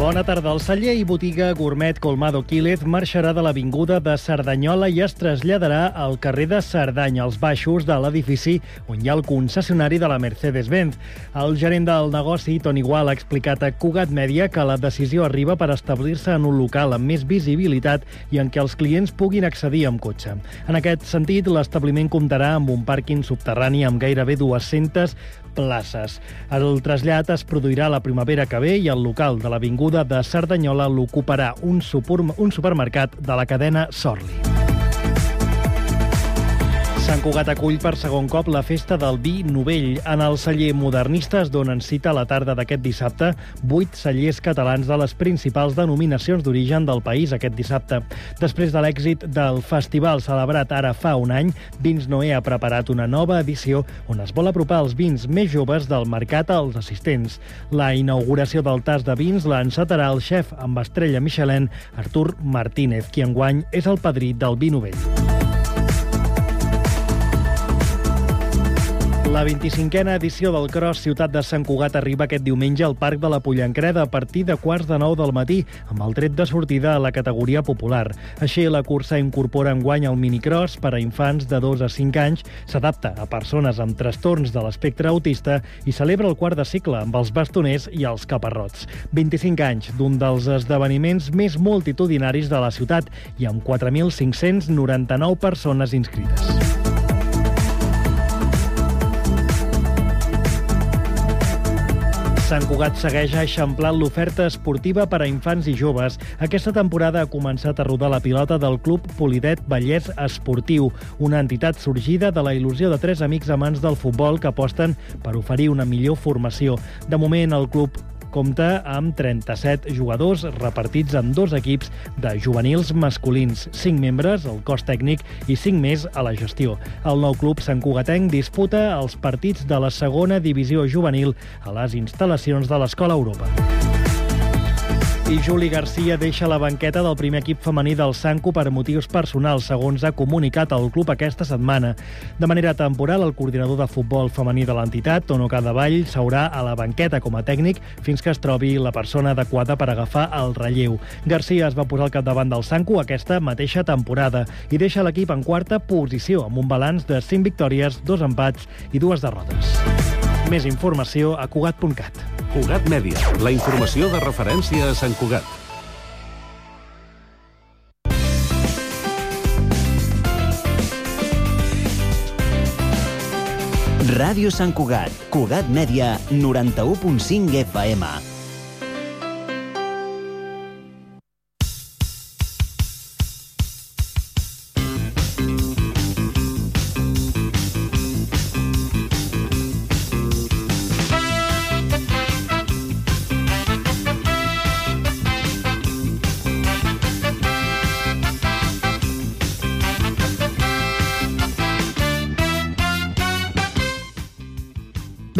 Bona tarda. El celler i botiga gourmet Colmado Quílez marxarà de l'Avinguda de Cerdanyola i es traslladarà al carrer de Cerdanya, als baixos de l'edifici on hi ha el concessionari de la Mercedes-Benz. El gerent del negoci, Toni Gual, ha explicat a Cugat Mèdia que la decisió arriba per establir-se en un local amb més visibilitat i en què els clients puguin accedir amb cotxe. En aquest sentit, l'establiment comptarà amb un pàrquing subterrani amb gairebé 200 places. El trasllat es produirà la primavera que ve i el local de l'Avinguda de Cerdanyola l'ocuparà un, un supermercat de la cadena Sorli. Sant Cugat acull per segon cop la festa del vi novell. En el celler modernista es donen cita a la tarda d'aquest dissabte vuit cellers catalans de les principals denominacions d'origen del país aquest dissabte. Després de l'èxit del festival celebrat ara fa un any, Vins Noé ha preparat una nova edició on es vol apropar els vins més joves del mercat als assistents. La inauguració del tas de vins la encetarà el xef amb estrella Michelin, Artur Martínez, qui enguany és el padrí del vi novell. La 25a edició del Cross Ciutat de Sant Cugat arriba aquest diumenge al Parc de la Pollancreda a partir de quarts de nou del matí, amb el tret de sortida a la categoria popular. Així, la cursa incorpora enguany el minicross per a infants de 2 a 5 anys, s'adapta a persones amb trastorns de l'espectre autista i celebra el quart de cicle amb els bastoners i els caparrots. 25 anys d'un dels esdeveniments més multitudinaris de la ciutat i amb 4.599 persones inscrites. Sant Cugat segueix eixamplant l'oferta esportiva per a infants i joves. Aquesta temporada ha començat a rodar la pilota del Club Polidet Vallès Esportiu, una entitat sorgida de la il·lusió de tres amics amants del futbol que aposten per oferir una millor formació. De moment, el club compta amb 37 jugadors repartits en dos equips de juvenils masculins, 5 membres al cos tècnic i 5 més a la gestió. El nou club Sant Cugatenc disputa els partits de la segona divisió juvenil a les instal·lacions de l'Escola Europa. I Juli Garcia deixa la banqueta del primer equip femení del Sanco per motius personals, segons ha comunicat el club aquesta setmana. De manera temporal, el coordinador de futbol femení de l'entitat, Tono Cadavall, s'haurà a la banqueta com a tècnic fins que es trobi la persona adequada per agafar el relleu. Garcia es va posar al capdavant del Sanco aquesta mateixa temporada i deixa l'equip en quarta posició, amb un balanç de 5 victòries, 2 empats i dues derrotes. Més informació a Cugat.cat. Cugat Mèdia, la informació de referència a Sant Cugat. Ràdio Sant Cugat, Cugat Mèdia, 91.5 FM.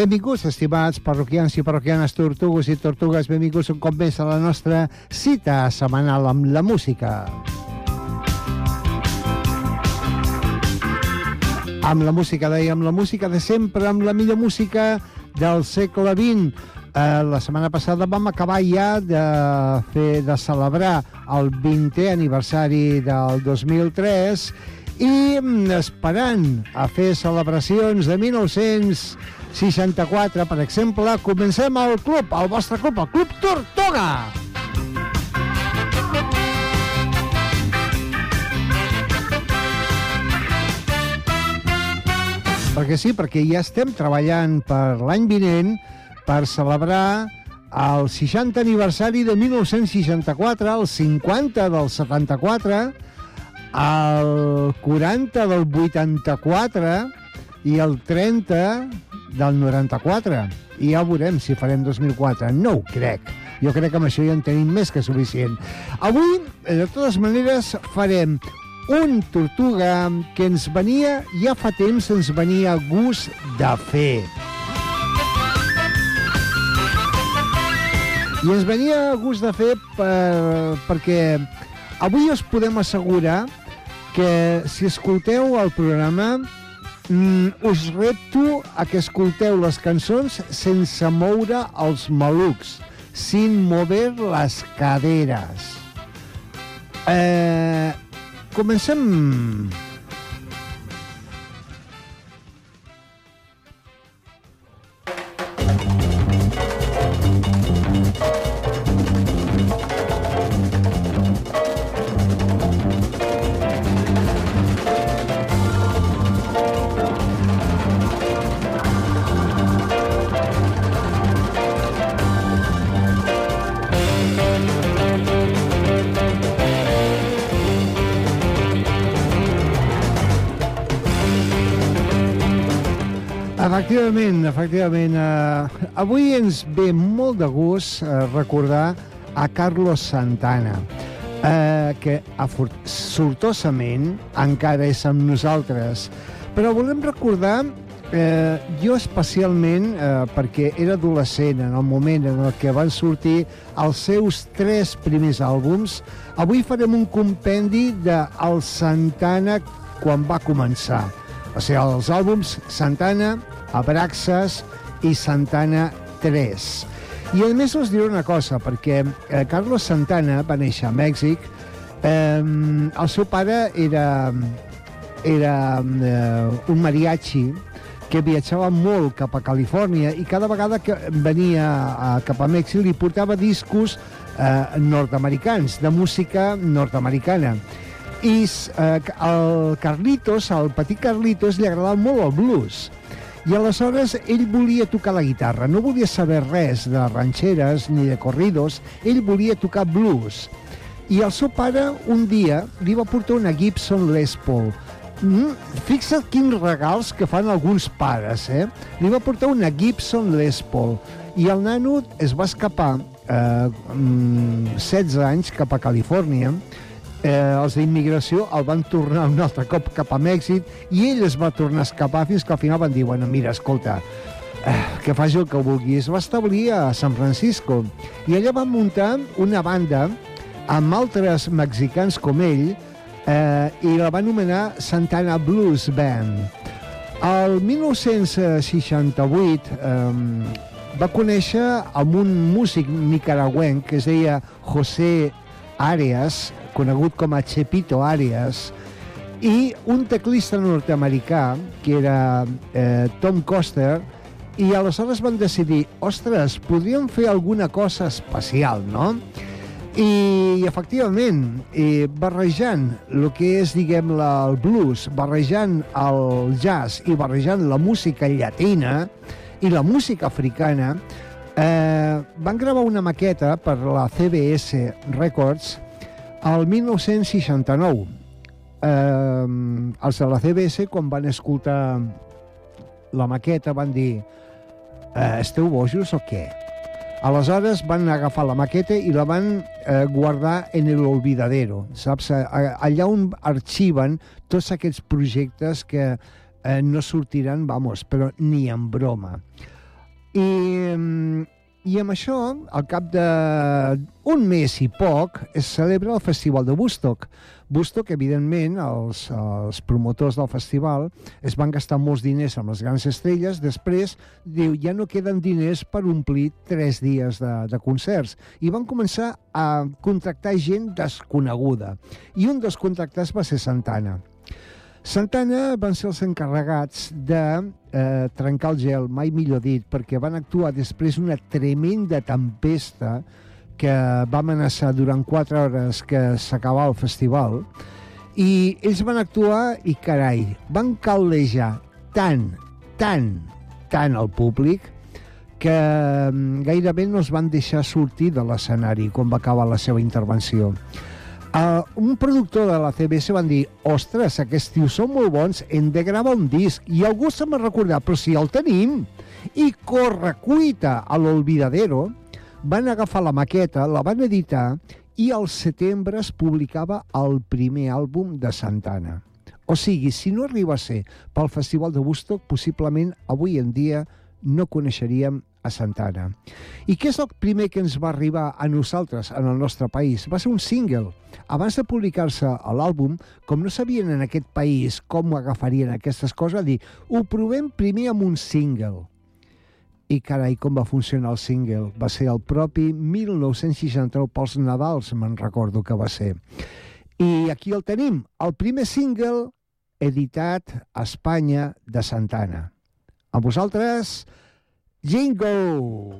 Benvinguts, estimats parroquians i parroquianes, tortugues i tortugues, benvinguts un cop més a la nostra cita setmanal amb la música. Amb la música, dèiem, la música de sempre, amb la millor música del segle XX. Eh, la setmana passada vam acabar ja de, fer, de celebrar el 20è aniversari del 2003 i mm, esperant a fer celebracions de 1900 64, per exemple, comencem el club, el vostre club, el Club Tortuga. Perquè sí, perquè ja estem treballant per l'any vinent per celebrar el 60 aniversari de 1964, el 50 del 74, el 40 del 84 i el 30 del 94. I ja veurem si farem 2004. No ho crec. Jo crec que amb això ja en tenim més que suficient. Avui, de totes maneres, farem un tortuga que ens venia, ja fa temps ens venia gust de fer. I ens venia gust de fer per, perquè avui us podem assegurar que si escolteu el programa mm, us repto a que escolteu les cançons sense moure els malucs, sin mover les caderes. Eh, comencem... Efectivament, efectivament. Eh, avui ens ve molt de gust eh, recordar a Carlos Santana, eh, que sortosament encara és amb nosaltres. Però volem recordar eh, jo especialment, eh, perquè era adolescent en el moment en el que van sortir els seus tres primers àlbums, avui farem un compendi de el Santana quan va començar. O sigui, els àlbums Santana, Abraxas i Santana 3. I a més us diré una cosa, perquè eh, Carlos Santana va néixer a Mèxic, eh, el seu pare era, era eh, un mariachi que viatjava molt cap a Califòrnia i cada vegada que venia a, cap a Mèxic li portava discos eh, nord-americans, de música nord-americana. I eh, el Carlitos, el petit Carlitos, li agradava molt el blues i aleshores ell volia tocar la guitarra, no volia saber res de ranxeres ni de corridos, ell volia tocar blues. I el seu pare un dia li va portar una Gibson Les Paul. Mm, fixa't quins regals que fan alguns pares, eh? Li va portar una Gibson Les Paul i el nano es va escapar eh, 16 mm, anys cap a Califòrnia eh, els d'immigració el van tornar un altre cop cap a Mèxic i ell es va tornar a escapar fins que al final van dir, bueno, mira, escolta, eh, que faci el que vulgui. Es va establir a San Francisco i allà van muntar una banda amb altres mexicans com ell eh, i la va anomenar Santana Blues Band. El 1968 eh, va conèixer amb un músic nicaragüenc que es deia José Arias, conegut com a Chepito Arias, i un teclista nord-americà, que era eh, Tom Coster, i aleshores van decidir, ostres, podríem fer alguna cosa especial, no? I, efectivament, i barrejant el que és, diguem el blues, barrejant el jazz i barrejant la música llatina i la música africana, eh, van gravar una maqueta per la CBS Records el 1969, eh, els de la CBS, quan van escoltar la maqueta, van dir eh, esteu bojos o què? Aleshores van agafar la maqueta i la van eh, guardar en el olvidadero, saps? Allà on arxiven tots aquests projectes que eh, no sortiran, vamos, però ni en broma. I i amb això, al cap d'un mes i poc, es celebra el Festival de Woodstock. Woodstock, evidentment, els, els promotors del festival es van gastar molts diners amb les grans estrelles, després diu, ja no queden diners per omplir tres dies de, de concerts. I van començar a contractar gent desconeguda. I un dels contractats va ser Santana. Santana van ser els encarregats de eh, trencar el gel, mai millor dit, perquè van actuar després d'una tremenda tempesta que va amenaçar durant quatre hores que s'acabava el festival, i ells van actuar i, carai, van caldejar tant, tant, tant al públic que mm, gairebé no es van deixar sortir de l'escenari quan va acabar la seva intervenció. Uh, un productor de la CBS van dir ostres, aquests tios són molt bons, hem de gravar un disc. I algú se m'ha recordat, però si el tenim. I corre cuita a l'Olvidadero, van agafar la maqueta, la van editar i al setembre es publicava el primer àlbum de Santana. O sigui, si no arriba a ser pel Festival de Woodstock, possiblement avui en dia no coneixeríem a Santana. I què és el primer que ens va arribar a nosaltres, en el nostre país? Va ser un single. Abans de publicar-se a l'àlbum, com no sabien en aquest país com agafarien aquestes coses, dir, ho provem primer amb un single. I carai, com va funcionar el single. Va ser el propi 1969 pels Nadals, me'n recordo que va ser. I aquí el tenim, el primer single editat a Espanya de Santana. Amb vosaltres, Jingo!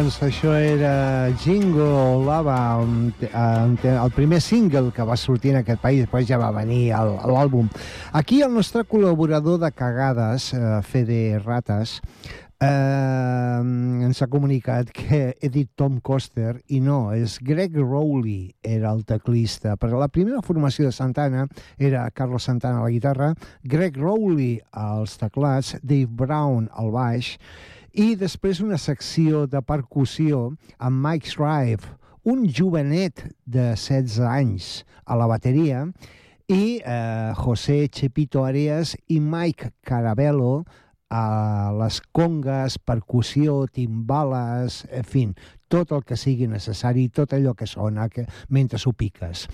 Doncs això era Jingo Lava, el primer single que va sortir en aquest país, després ja va venir l'àlbum. Aquí el nostre col·laborador de cagades, Fede Rates, eh, ens ha comunicat que he dit Tom Coster i no, és Greg Rowley era el teclista, perquè la primera formació de Santana era Carlos Santana a la guitarra, Greg Rowley als teclats, Dave Brown al baix i després una secció de percussió amb Mike Shrive, un jovenet de 16 anys a la bateria i eh, José Chepito Arias i Mike Carabello a les congues, percussió, timbales, en fi, tot el que sigui necessari, tot allò que sona que, mentre ho piques.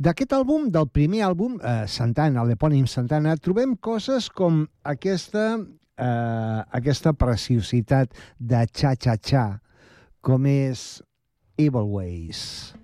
D'aquest àlbum, del primer àlbum, eh, Santana, l'epònim Santana, trobem coses com aquesta, eh, aquesta preciositat de xa-xa-xa, com és Evil Ways.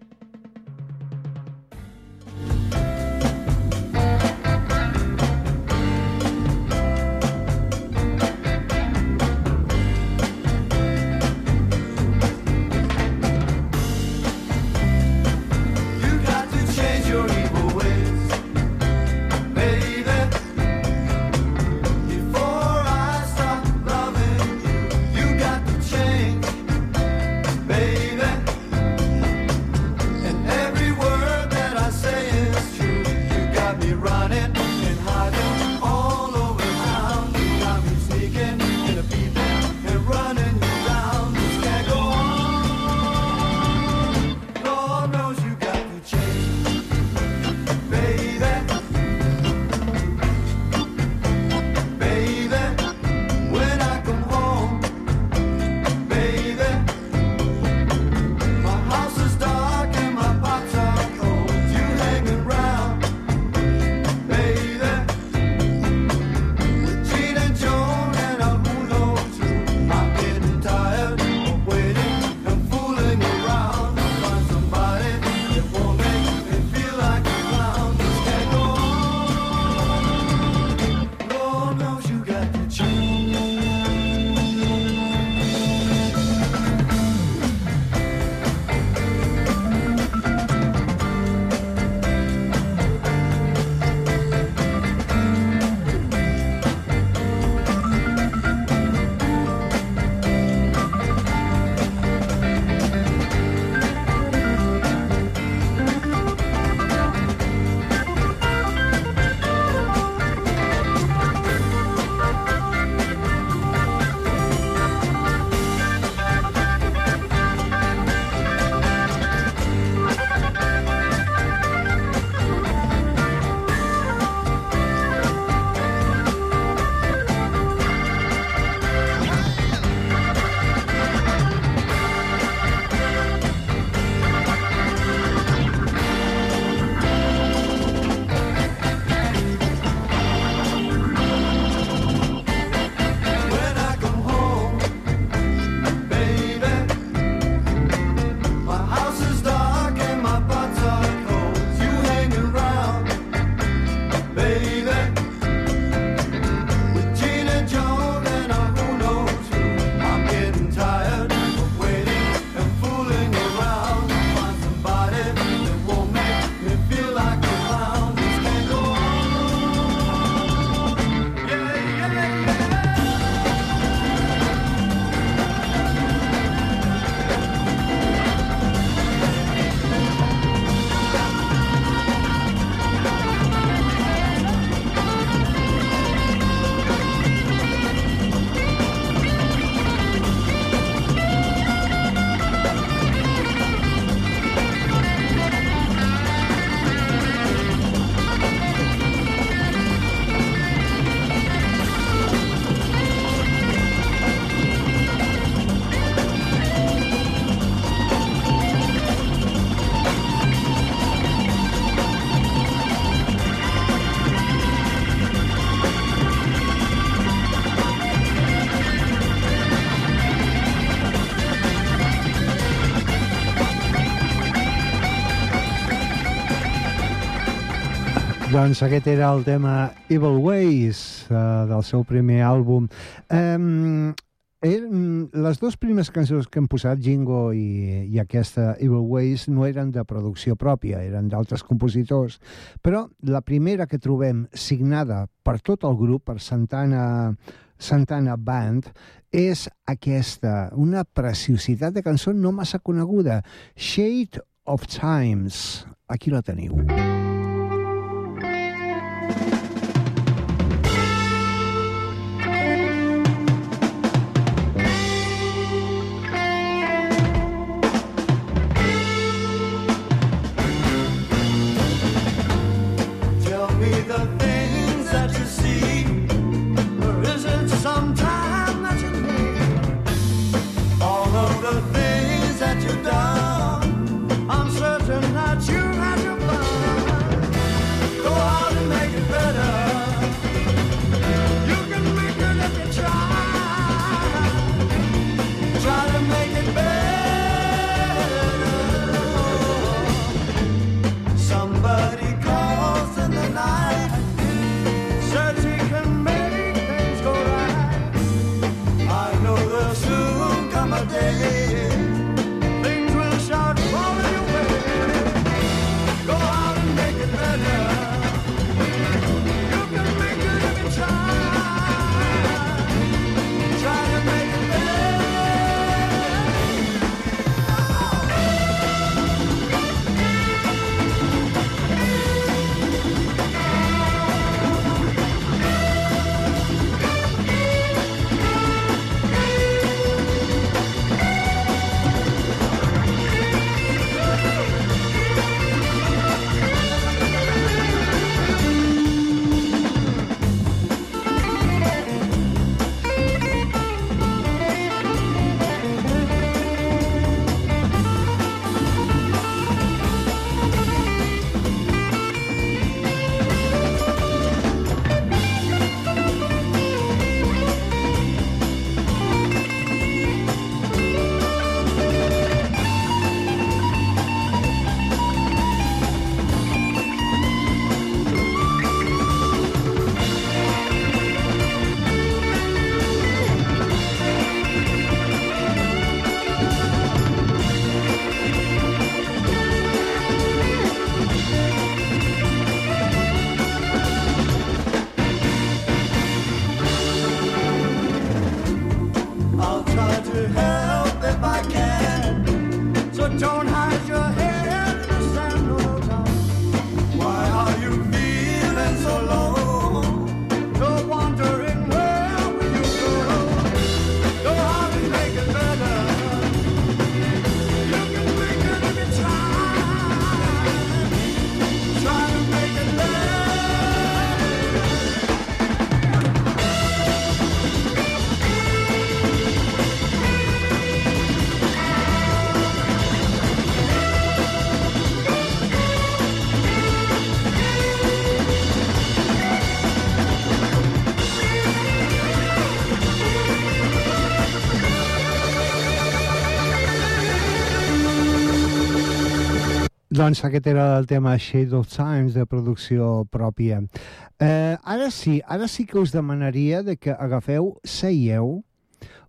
Doncs aquest era el tema Evil Ways, uh, del seu primer àlbum. Eh, les dues primeres cançons que hem posat, Jingo i, i aquesta Evil Ways, no eren de producció pròpia, eren d'altres compositors. Però la primera que trobem signada per tot el grup, per Santana, Santana Band, és aquesta, una preciositat de cançó no massa coneguda, Shade of Times. Aquí la teniu. Mm -hmm. Doncs aquest era el tema Shade of Times de producció pròpia. Eh, ara sí, ara sí que us demanaria de que agafeu, seieu,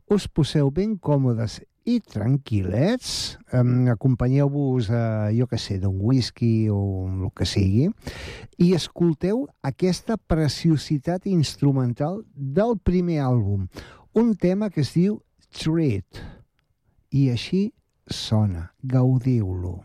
us poseu ben còmodes i tranquil·lets, eh, acompanyeu-vos, eh, jo que sé, d'un whisky o el que sigui, i escolteu aquesta preciositat instrumental del primer àlbum, un tema que es diu Treat, i així sona, gaudiu-lo.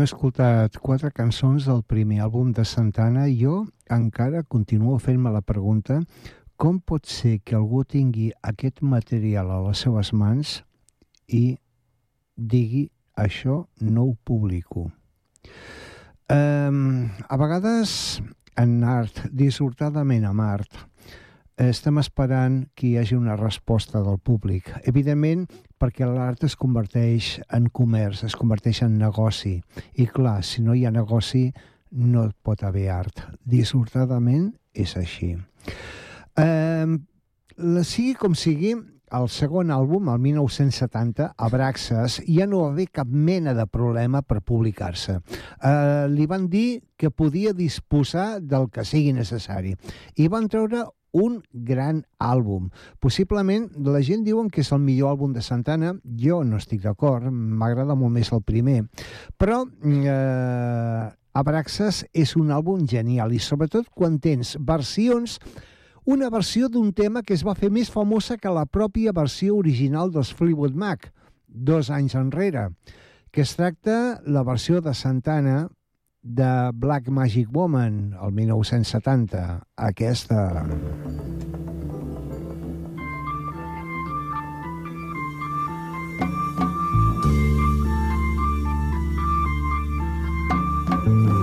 Hem escoltat quatre cançons del primer àlbum de Santana i jo encara continuo fent-me la pregunta com pot ser que algú tingui aquest material a les seves mans i digui això no ho publico. Um, a vegades en art, dissortadament amb art, estem esperant que hi hagi una resposta del públic. Evidentment, perquè l'art es converteix en comerç, es converteix en negoci. I clar, si no hi ha negoci, no pot haver art. Dissortadament és així. Eh, la, sigui com sigui, el segon àlbum, el 1970, Abraxas, ja no va haver cap mena de problema per publicar-se. Eh, li van dir que podia disposar del que sigui necessari. I van treure un gran àlbum. Possiblement, la gent diuen que és el millor àlbum de Santana. Jo no estic d'acord, m'agrada molt més el primer. Però eh, Abraxas és un àlbum genial i sobretot quan tens versions una versió d'un tema que es va fer més famosa que la pròpia versió original dels Fleetwood Mac, dos anys enrere, que es tracta la versió de Santana de Black Magic Woman, el 1970. Aquesta... Got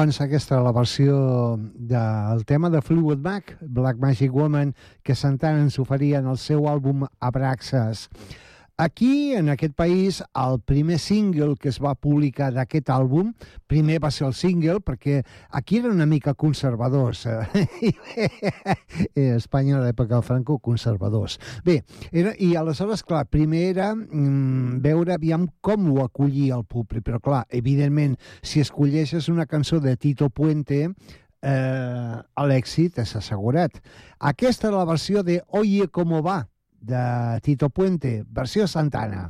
Doncs aquesta la versió del tema de Fleetwood Mac, Black Magic Woman, que Santana ens oferia en el seu àlbum Abraxas. Aquí, en aquest país, el primer single que es va publicar d'aquest àlbum, primer va ser el single, perquè aquí eren una mica conservadors. eh? I Espanya a l'època del Franco, conservadors. Bé, era, i aleshores, clar, primer era mm, veure aviam com ho acollia el públic, però clar, evidentment, si escolleixes una cançó de Tito Puente, eh, l'èxit és assegurat. Aquesta és la versió de Oye Como Va, de Tito Puente, versió Santana.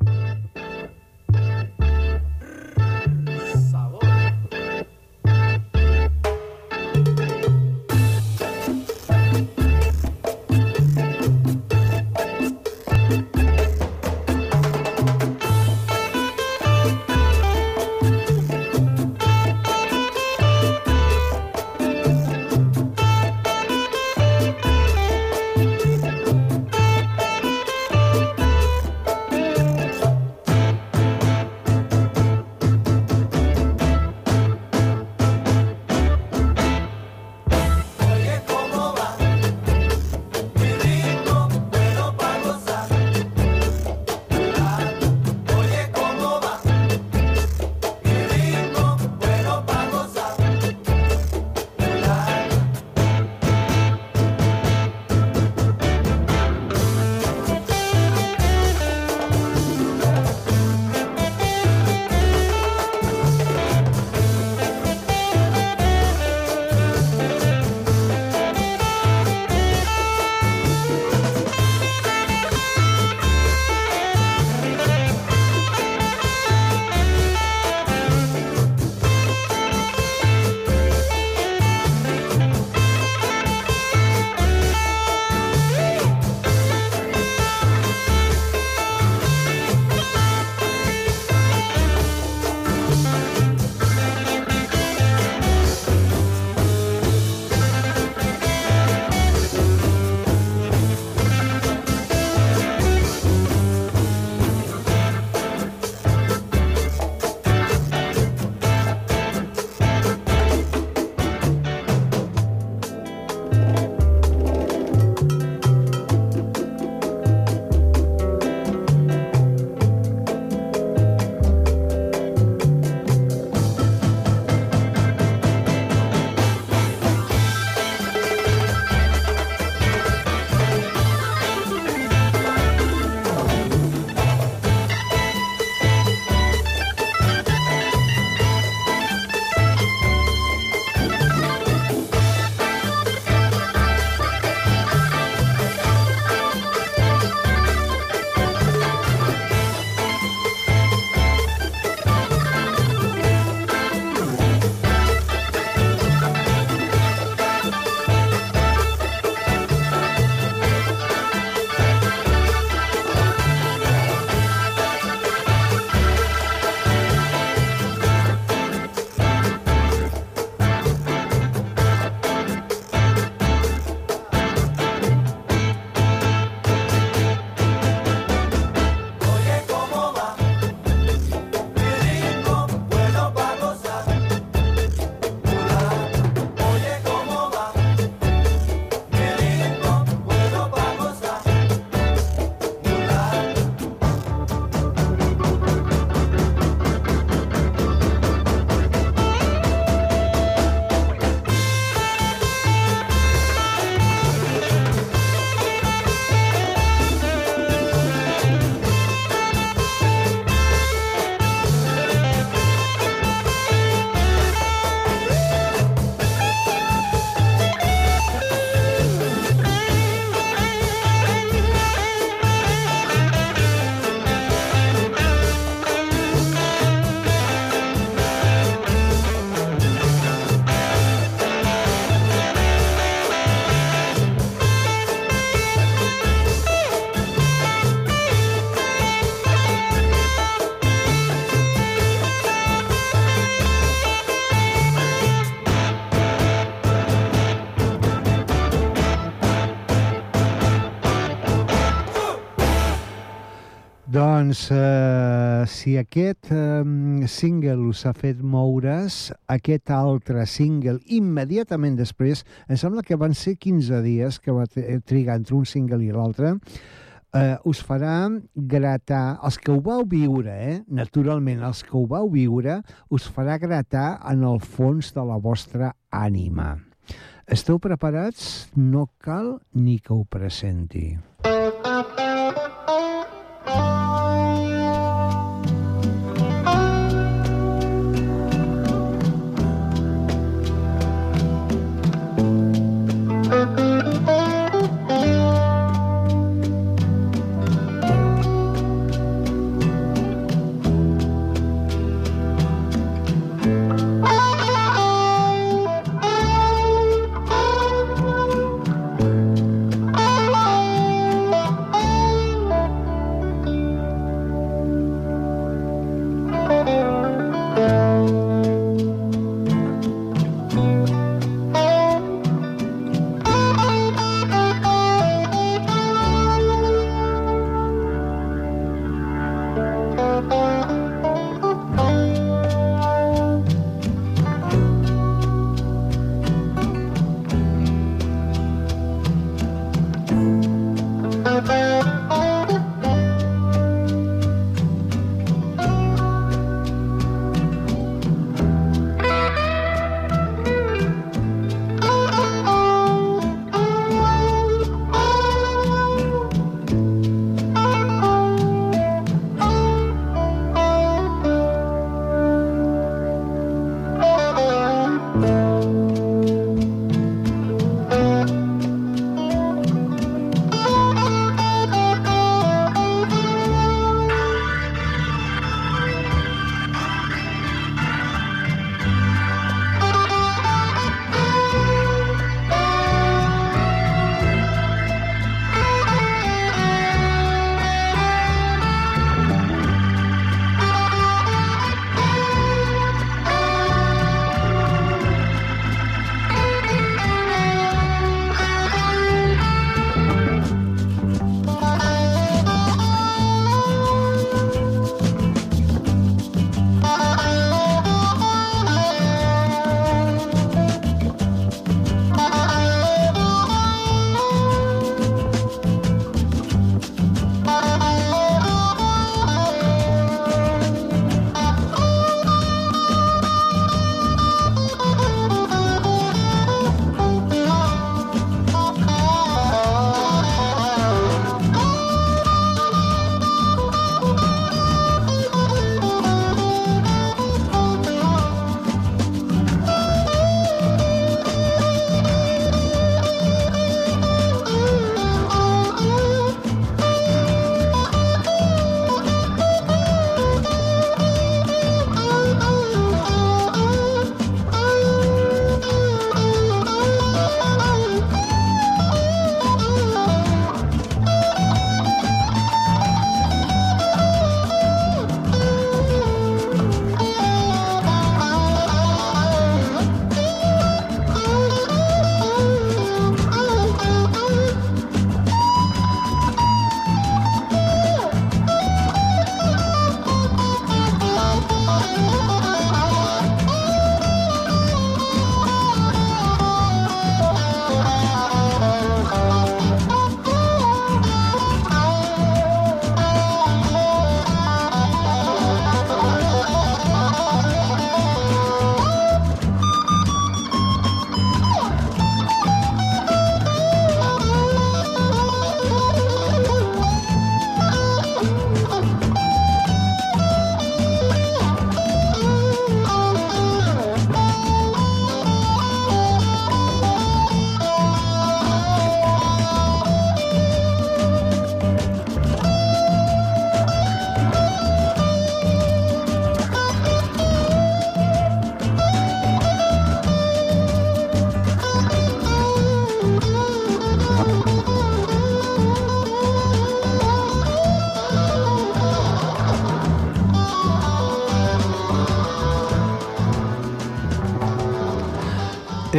Doncs, eh, si aquest eh, single us ha fet moure's, aquest altre single, immediatament després, em sembla que van ser 15 dies que va trigar entre un single i l'altre, eh, us farà gratar, els que ho vau viure, eh, naturalment, els que ho vau viure, us farà gratar en el fons de la vostra ànima. Esteu preparats? No cal ni que ho presenti.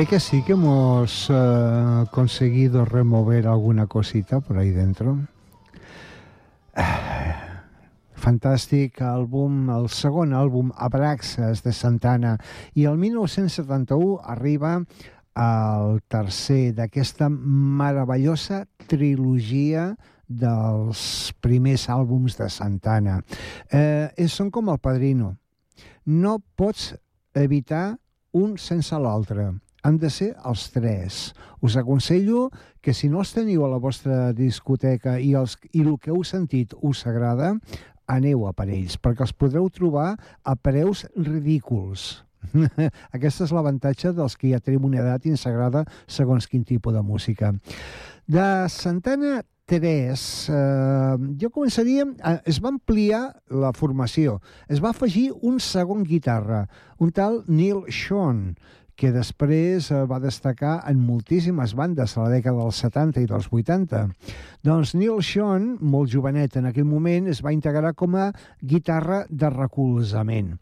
Eh que sí que hemos eh, conseguido remover alguna cosita por ahí dentro. fantàstic àlbum, el segon àlbum, Abraxas, de Santana. I el 1971 arriba el tercer d'aquesta meravellosa trilogia dels primers àlbums de Santana. Eh, són com el Padrino. No pots evitar un sense l'altre. Han de ser els tres. Us aconsello que si no els teniu a la vostra discoteca i, els, i el que heu sentit us agrada, aneu a per ells, perquè els podreu trobar a preus ridículs. Aquest és l'avantatge dels que ja tenim una edat i ens agrada segons quin tipus de música. De Santana 3, eh, jo començaria... Eh, es va ampliar la formació. Es va afegir un segon guitarra, un tal Neil Sean, que després eh, va destacar en moltíssimes bandes a la dècada dels 70 i dels 80. Doncs Neil Sean, molt jovenet en aquell moment, es va integrar com a guitarra de recolzament.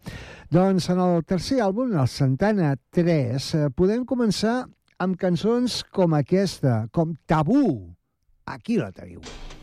Doncs en el tercer àlbum, el Santana 3, eh, podem començar amb cançons com aquesta, com Tabú. Aquí la teniu. I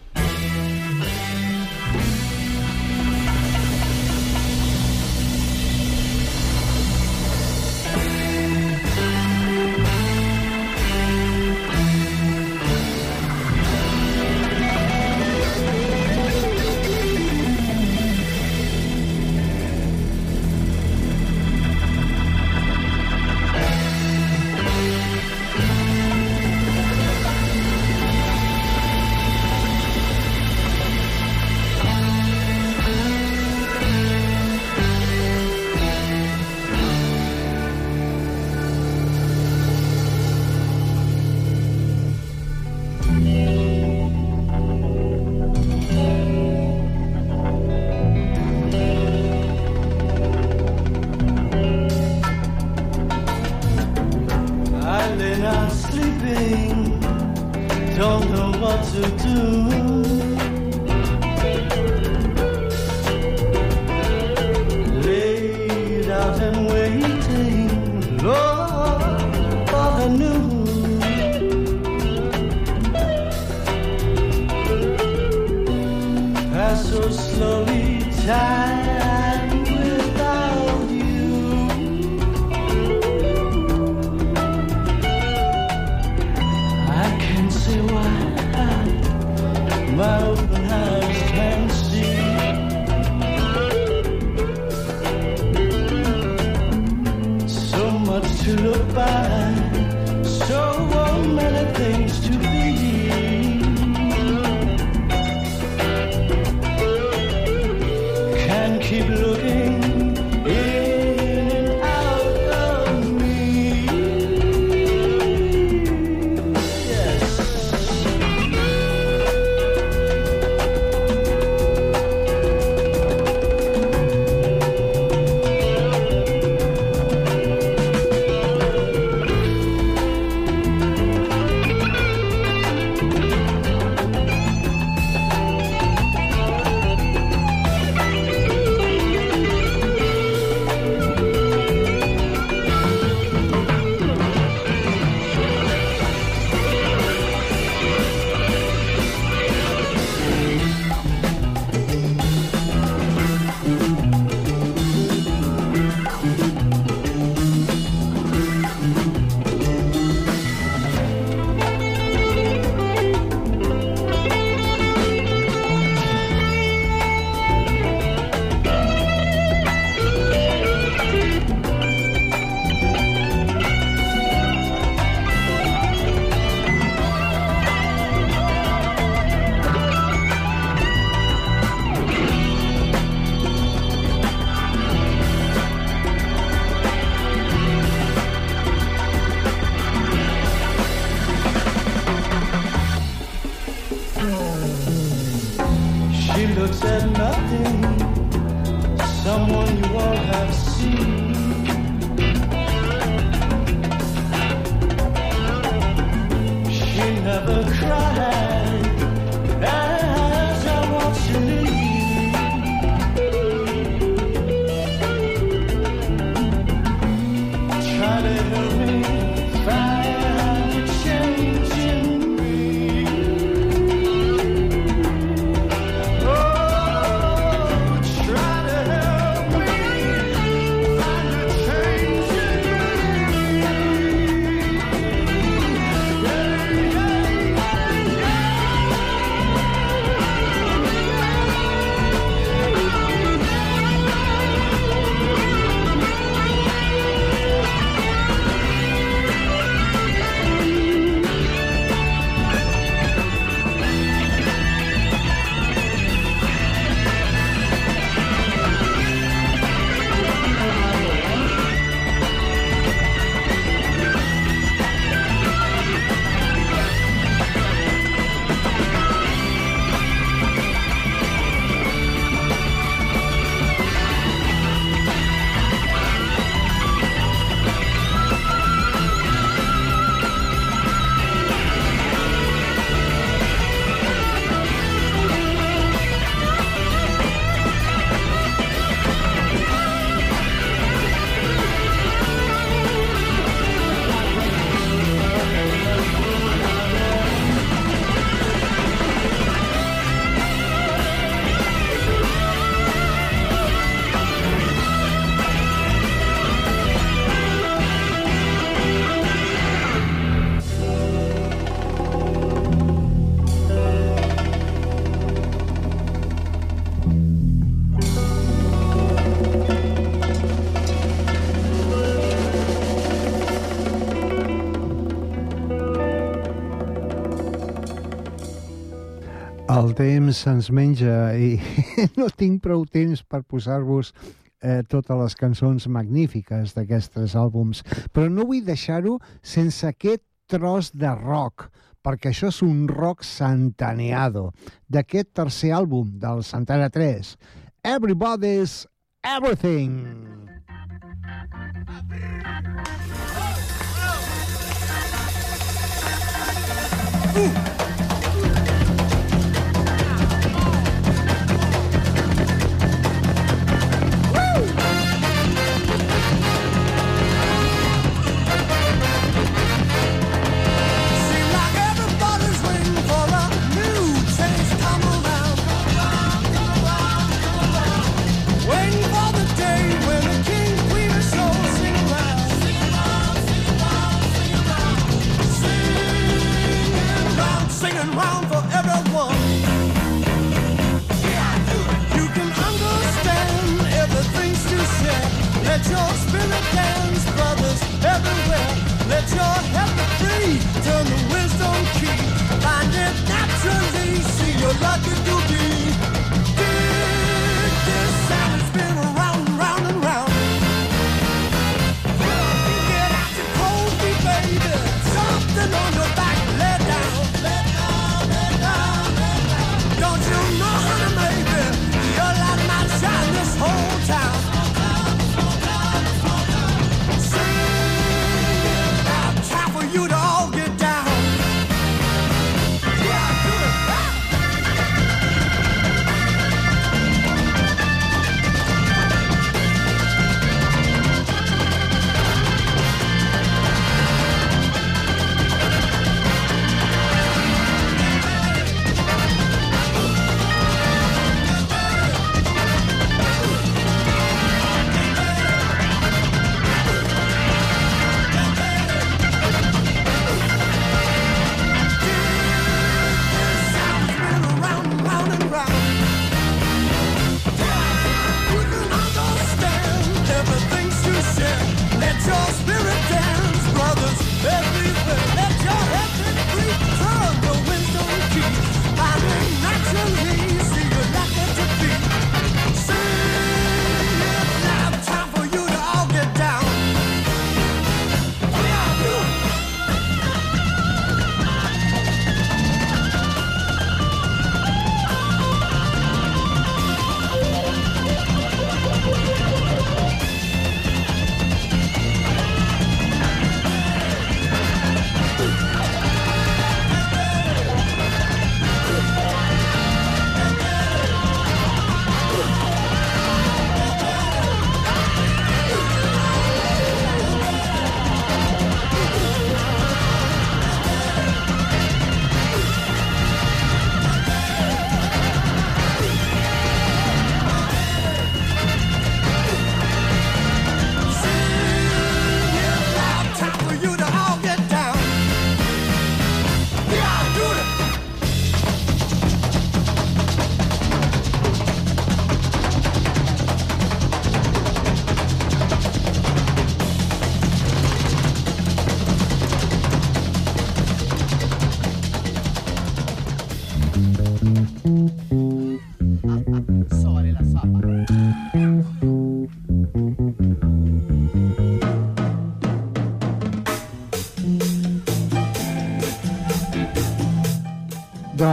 temps se'ns menja i no tinc prou temps per posar-vos eh, totes les cançons magnífiques d'aquests àlbums, però no vull deixar-ho sense aquest tros de rock, perquè això és un rock santaneado, d'aquest tercer àlbum del Santana 3, Everybody's Everything. Seems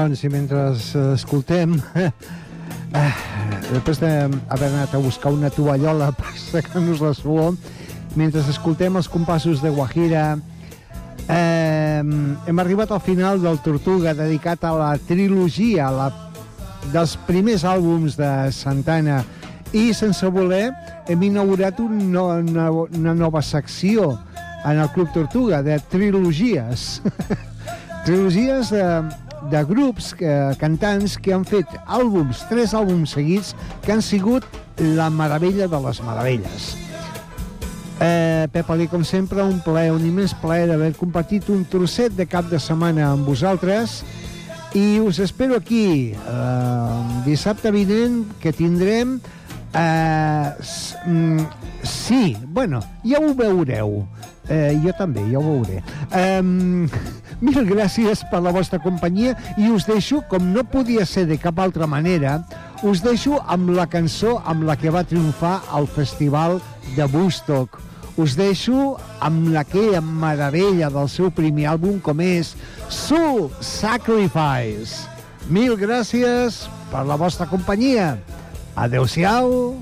Doncs, i mentre escoltem... Eh, després d'haver anat a buscar una tovallola per secar-nos la suor, mentre escoltem els compassos de Guajira, eh, hem arribat al final del Tortuga, dedicat a la trilogia la, dels primers àlbums de Santana, i sense voler hem inaugurat un no, una, una nova secció en el Club Tortuga, de trilogies. trilogies de, de grups que, cantants que han fet àlbums, tres àlbums seguits, que han sigut la meravella de les meravelles. Eh, Pep Ali, com sempre, un plaer, un immens plaer d'haver compartit un trosset de cap de setmana amb vosaltres. I us espero aquí eh, dissabte vinent que tindrem eh, mm, sí, bueno, ja ho veureu. Eh, jo també, ja ho veuré. Um, Mil gràcies per la vostra companyia i us deixo, com no podia ser de cap altra manera, us deixo amb la cançó amb la que va triomfar al Festival de Woodstock. Us deixo amb la que meravella del seu primer àlbum com és Soul Sacrifice. Mil gràcies per la vostra companyia. Adeu-siau.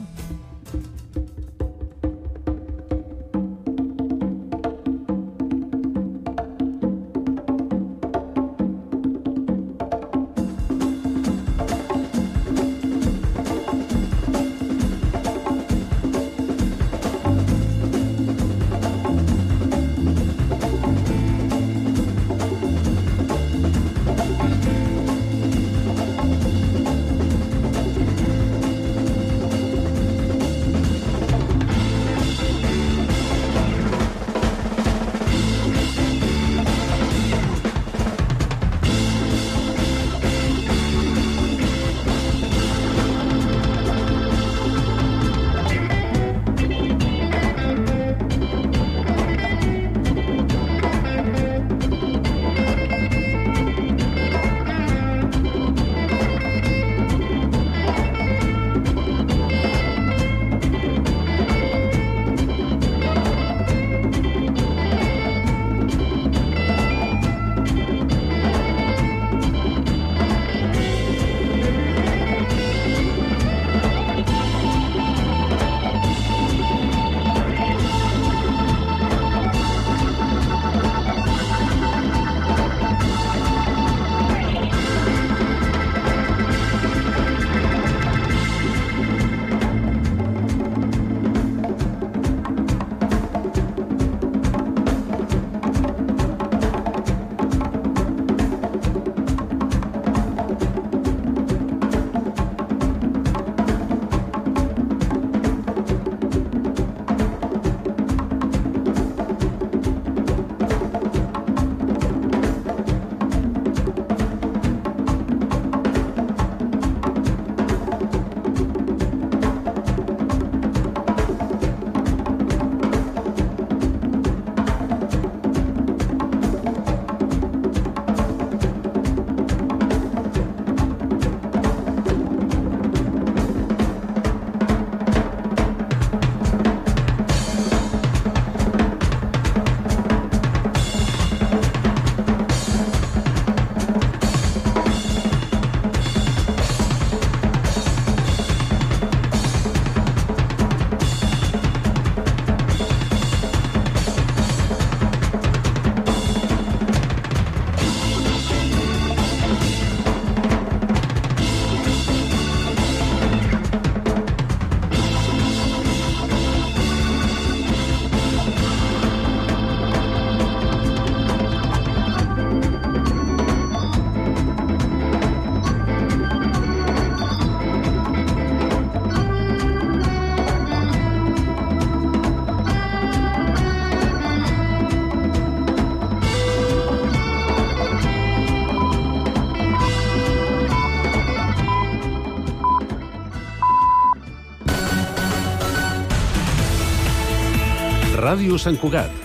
Ràdio Sant Cugat,